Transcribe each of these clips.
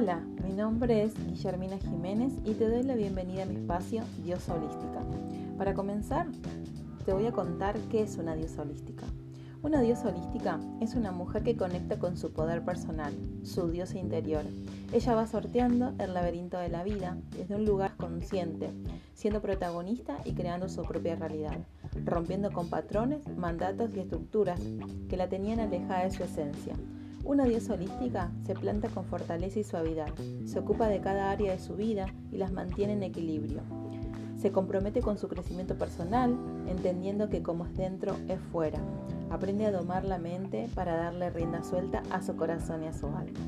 Hola, mi nombre es Guillermina Jiménez y te doy la bienvenida a mi espacio Diosa Holística. Para comenzar, te voy a contar qué es una diosa holística. Una diosa holística es una mujer que conecta con su poder personal, su diosa interior. Ella va sorteando el laberinto de la vida desde un lugar consciente, siendo protagonista y creando su propia realidad, rompiendo con patrones, mandatos y estructuras que la tenían alejada de su esencia una diosa holística se planta con fortaleza y suavidad, se ocupa de cada área de su vida y las mantiene en equilibrio. Se compromete con su crecimiento personal, entendiendo que como es dentro, es fuera. Aprende a domar la mente para darle rienda suelta a su corazón y a su alma.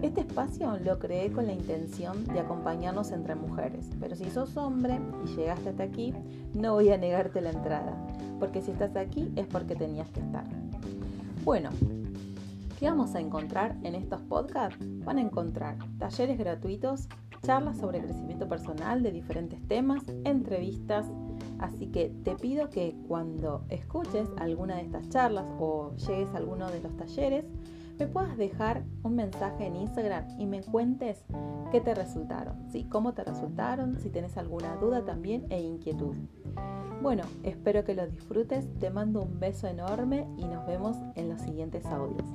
Este espacio lo creé con la intención de acompañarnos entre mujeres, pero si sos hombre y llegaste hasta aquí, no voy a negarte la entrada, porque si estás aquí es porque tenías que estar. Bueno, ¿Qué vamos a encontrar en estos podcasts? Van a encontrar talleres gratuitos, charlas sobre crecimiento personal de diferentes temas, entrevistas. Así que te pido que cuando escuches alguna de estas charlas o llegues a alguno de los talleres, me puedas dejar un mensaje en Instagram y me cuentes qué te resultaron, ¿sí? cómo te resultaron, si tienes alguna duda también e inquietud. Bueno, espero que lo disfrutes, te mando un beso enorme y nos vemos en los siguientes audios.